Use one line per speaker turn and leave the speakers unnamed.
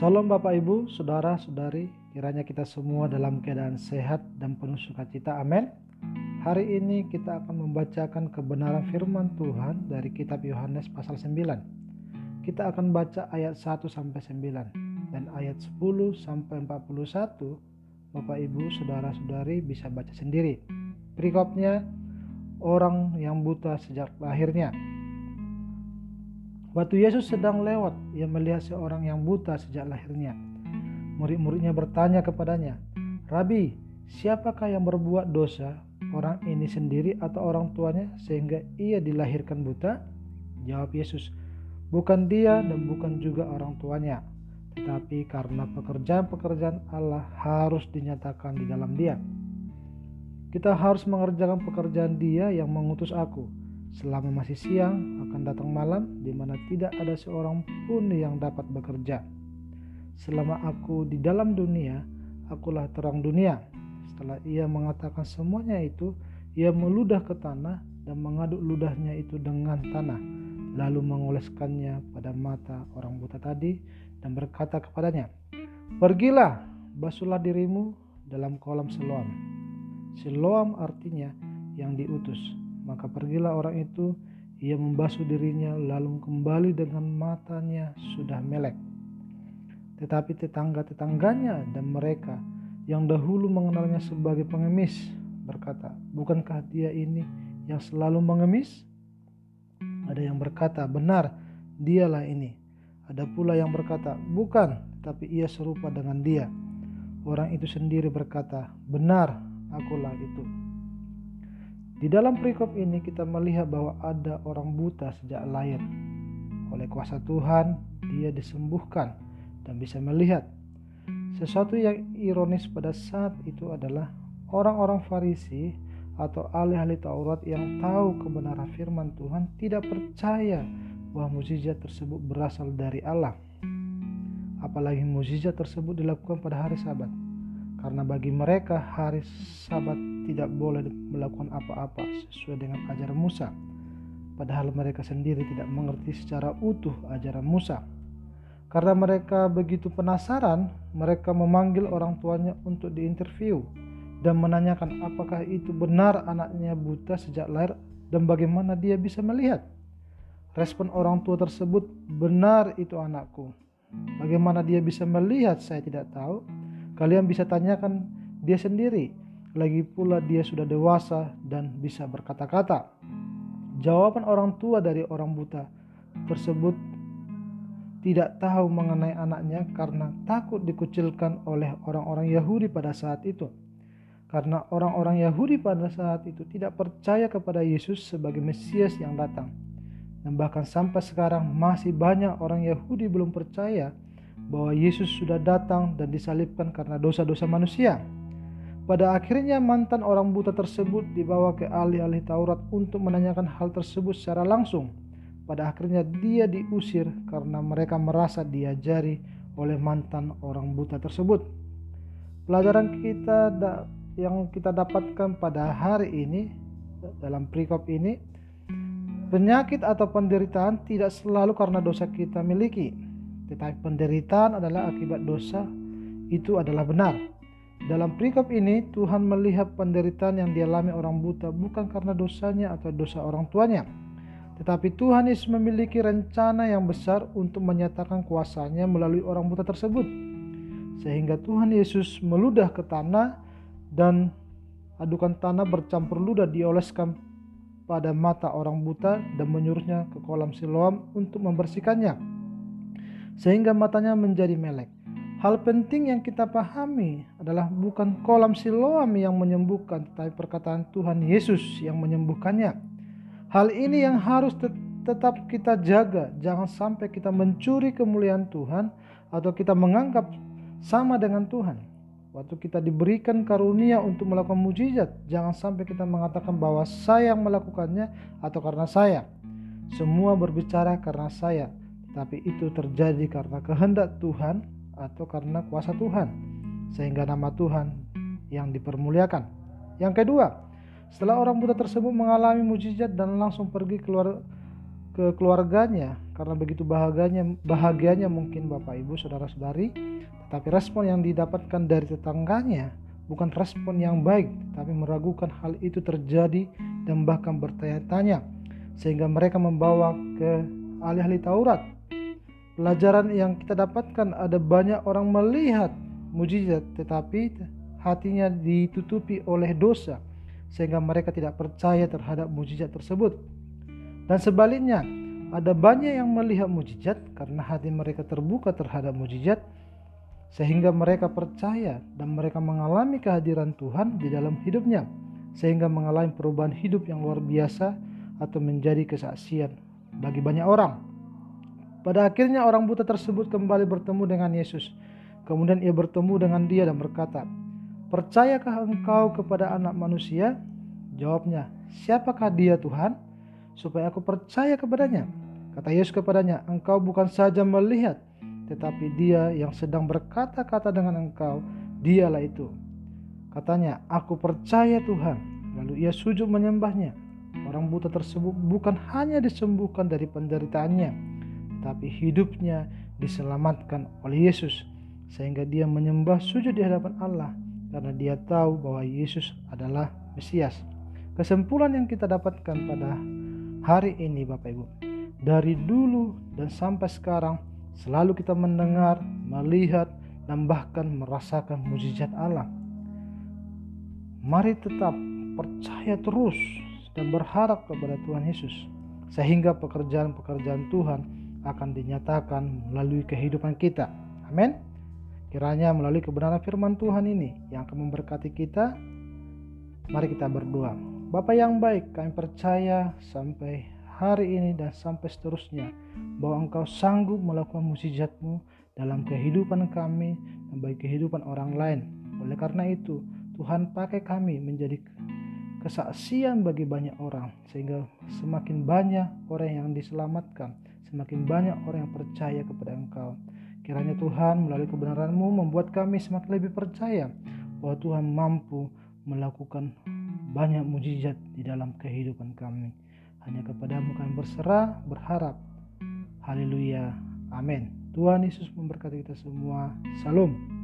Salam Bapak Ibu, Saudara, Saudari, kiranya kita semua dalam keadaan sehat dan penuh sukacita. Amin. Hari ini kita akan membacakan kebenaran firman Tuhan dari kitab Yohanes pasal 9. Kita akan baca ayat 1 sampai 9 dan ayat 10 sampai 41. Bapak Ibu, Saudara-saudari bisa baca sendiri. Perikopnya orang yang buta sejak lahirnya. Waktu Yesus sedang lewat, ia melihat seorang yang buta sejak lahirnya. Murid-muridnya bertanya kepadanya, "Rabi, siapakah yang berbuat dosa, orang ini sendiri atau orang tuanya sehingga ia dilahirkan buta?" Jawab Yesus, "Bukan dia dan bukan juga orang tuanya, tetapi karena pekerjaan-pekerjaan Allah harus dinyatakan di dalam dia. Kita harus mengerjakan pekerjaan Dia yang mengutus aku." Selama masih siang akan datang malam di mana tidak ada seorang pun yang dapat bekerja. Selama aku di dalam dunia, akulah terang dunia. Setelah ia mengatakan semuanya itu, ia meludah ke tanah dan mengaduk ludahnya itu dengan tanah, lalu mengoleskannya pada mata orang buta tadi dan berkata kepadanya, Pergilah, basuhlah dirimu dalam kolam Siloam. Siloam artinya yang diutus maka pergilah orang itu, ia membasuh dirinya lalu kembali dengan matanya sudah melek. Tetapi tetangga-tetangganya dan mereka yang dahulu mengenalnya sebagai pengemis berkata, "Bukankah dia ini yang selalu mengemis?" Ada yang berkata, "Benar, dialah ini." Ada pula yang berkata, "Bukan, tapi ia serupa dengan dia." Orang itu sendiri berkata, "Benar, akulah itu." Di dalam perikop ini kita melihat bahwa ada orang buta sejak lahir. Oleh kuasa Tuhan, dia disembuhkan dan bisa melihat. Sesuatu yang ironis pada saat itu adalah orang-orang Farisi atau ahli-ahli Taurat yang tahu kebenaran firman Tuhan tidak percaya bahwa mukjizat tersebut berasal dari Allah. Apalagi mukjizat tersebut dilakukan pada hari Sabat karena bagi mereka hari sabat tidak boleh melakukan apa-apa sesuai dengan ajaran Musa. Padahal mereka sendiri tidak mengerti secara utuh ajaran Musa. Karena mereka begitu penasaran mereka memanggil orang tuanya untuk diinterview dan menanyakan apakah itu benar anaknya buta sejak lahir dan bagaimana dia bisa melihat. Respon orang tua tersebut benar itu anakku. Bagaimana dia bisa melihat saya tidak tahu Kalian bisa tanyakan dia sendiri. Lagi pula dia sudah dewasa dan bisa berkata-kata. Jawaban orang tua dari orang buta tersebut tidak tahu mengenai anaknya karena takut dikucilkan oleh orang-orang Yahudi pada saat itu. Karena orang-orang Yahudi pada saat itu tidak percaya kepada Yesus sebagai Mesias yang datang. Dan bahkan sampai sekarang masih banyak orang Yahudi belum percaya bahwa Yesus sudah datang dan disalibkan karena dosa-dosa manusia. Pada akhirnya mantan orang buta tersebut dibawa ke ahli-ahli Taurat untuk menanyakan hal tersebut secara langsung. Pada akhirnya dia diusir karena mereka merasa diajari oleh mantan orang buta tersebut. Pelajaran kita yang kita dapatkan pada hari ini dalam perikop ini penyakit atau penderitaan tidak selalu karena dosa kita miliki tetapi penderitaan adalah akibat dosa itu adalah benar. Dalam perikop ini Tuhan melihat penderitaan yang dialami orang buta bukan karena dosanya atau dosa orang tuanya. Tetapi Tuhan Yesus memiliki rencana yang besar untuk menyatakan kuasanya melalui orang buta tersebut. Sehingga Tuhan Yesus meludah ke tanah dan adukan tanah bercampur ludah dioleskan pada mata orang buta dan menyuruhnya ke kolam Siloam untuk membersihkannya sehingga matanya menjadi melek. Hal penting yang kita pahami adalah bukan kolam Siloam yang menyembuhkan, tetapi perkataan Tuhan Yesus yang menyembuhkannya. Hal ini yang harus tet tetap kita jaga, jangan sampai kita mencuri kemuliaan Tuhan atau kita menganggap sama dengan Tuhan. Waktu kita diberikan karunia untuk melakukan mujizat, jangan sampai kita mengatakan bahwa saya yang melakukannya atau karena saya. Semua berbicara karena saya, tapi itu terjadi karena kehendak Tuhan atau karena kuasa Tuhan, sehingga nama Tuhan yang dipermuliakan. Yang kedua, setelah orang buta tersebut mengalami mujizat dan langsung pergi keluar ke keluarganya karena begitu bahagianya bahagianya mungkin Bapak Ibu Saudara-saudari tetapi respon yang didapatkan dari tetangganya bukan respon yang baik tapi meragukan hal itu terjadi dan bahkan bertanya-tanya sehingga mereka membawa ke ahli-ahli Taurat pelajaran yang kita dapatkan ada banyak orang melihat mujizat tetapi hatinya ditutupi oleh dosa sehingga mereka tidak percaya terhadap mujizat tersebut dan sebaliknya, ada banyak yang melihat mujizat karena hati mereka terbuka terhadap mujizat sehingga mereka percaya dan mereka mengalami kehadiran Tuhan di dalam hidupnya sehingga mengalami perubahan hidup yang luar biasa atau menjadi kesaksian bagi banyak orang. Pada akhirnya orang buta tersebut kembali bertemu dengan Yesus. Kemudian ia bertemu dengan dia dan berkata, "Percayakah engkau kepada anak manusia?" Jawabnya, "Siapakah dia Tuhan?" supaya aku percaya kepadanya. Kata Yesus kepadanya, engkau bukan saja melihat, tetapi dia yang sedang berkata-kata dengan engkau, dialah itu. Katanya, aku percaya Tuhan. Lalu ia sujud menyembahnya. Orang buta tersebut bukan hanya disembuhkan dari penderitaannya, tetapi hidupnya diselamatkan oleh Yesus. Sehingga dia menyembah sujud di hadapan Allah karena dia tahu bahwa Yesus adalah Mesias. Kesimpulan yang kita dapatkan pada hari ini Bapak Ibu. Dari dulu dan sampai sekarang selalu kita mendengar, melihat, dan bahkan merasakan mujizat Allah. Mari tetap percaya terus dan berharap kepada Tuhan Yesus sehingga pekerjaan-pekerjaan Tuhan akan dinyatakan melalui kehidupan kita. Amin. Kiranya melalui kebenaran firman Tuhan ini yang akan memberkati kita, mari kita berdoa. Bapak yang baik, kami percaya sampai hari ini dan sampai seterusnya bahwa Engkau sanggup melakukan mukjizatmu dalam kehidupan kami dan bagi kehidupan orang lain. Oleh karena itu, Tuhan pakai kami menjadi kesaksian bagi banyak orang sehingga semakin banyak orang yang diselamatkan, semakin banyak orang yang percaya kepada Engkau. Kiranya Tuhan melalui kebenaran-Mu membuat kami semakin lebih percaya bahwa Tuhan mampu melakukan banyak mujizat di dalam kehidupan kami. Hanya kepadamu kami berserah, berharap. Haleluya. Amin. Tuhan Yesus memberkati kita semua. Salam.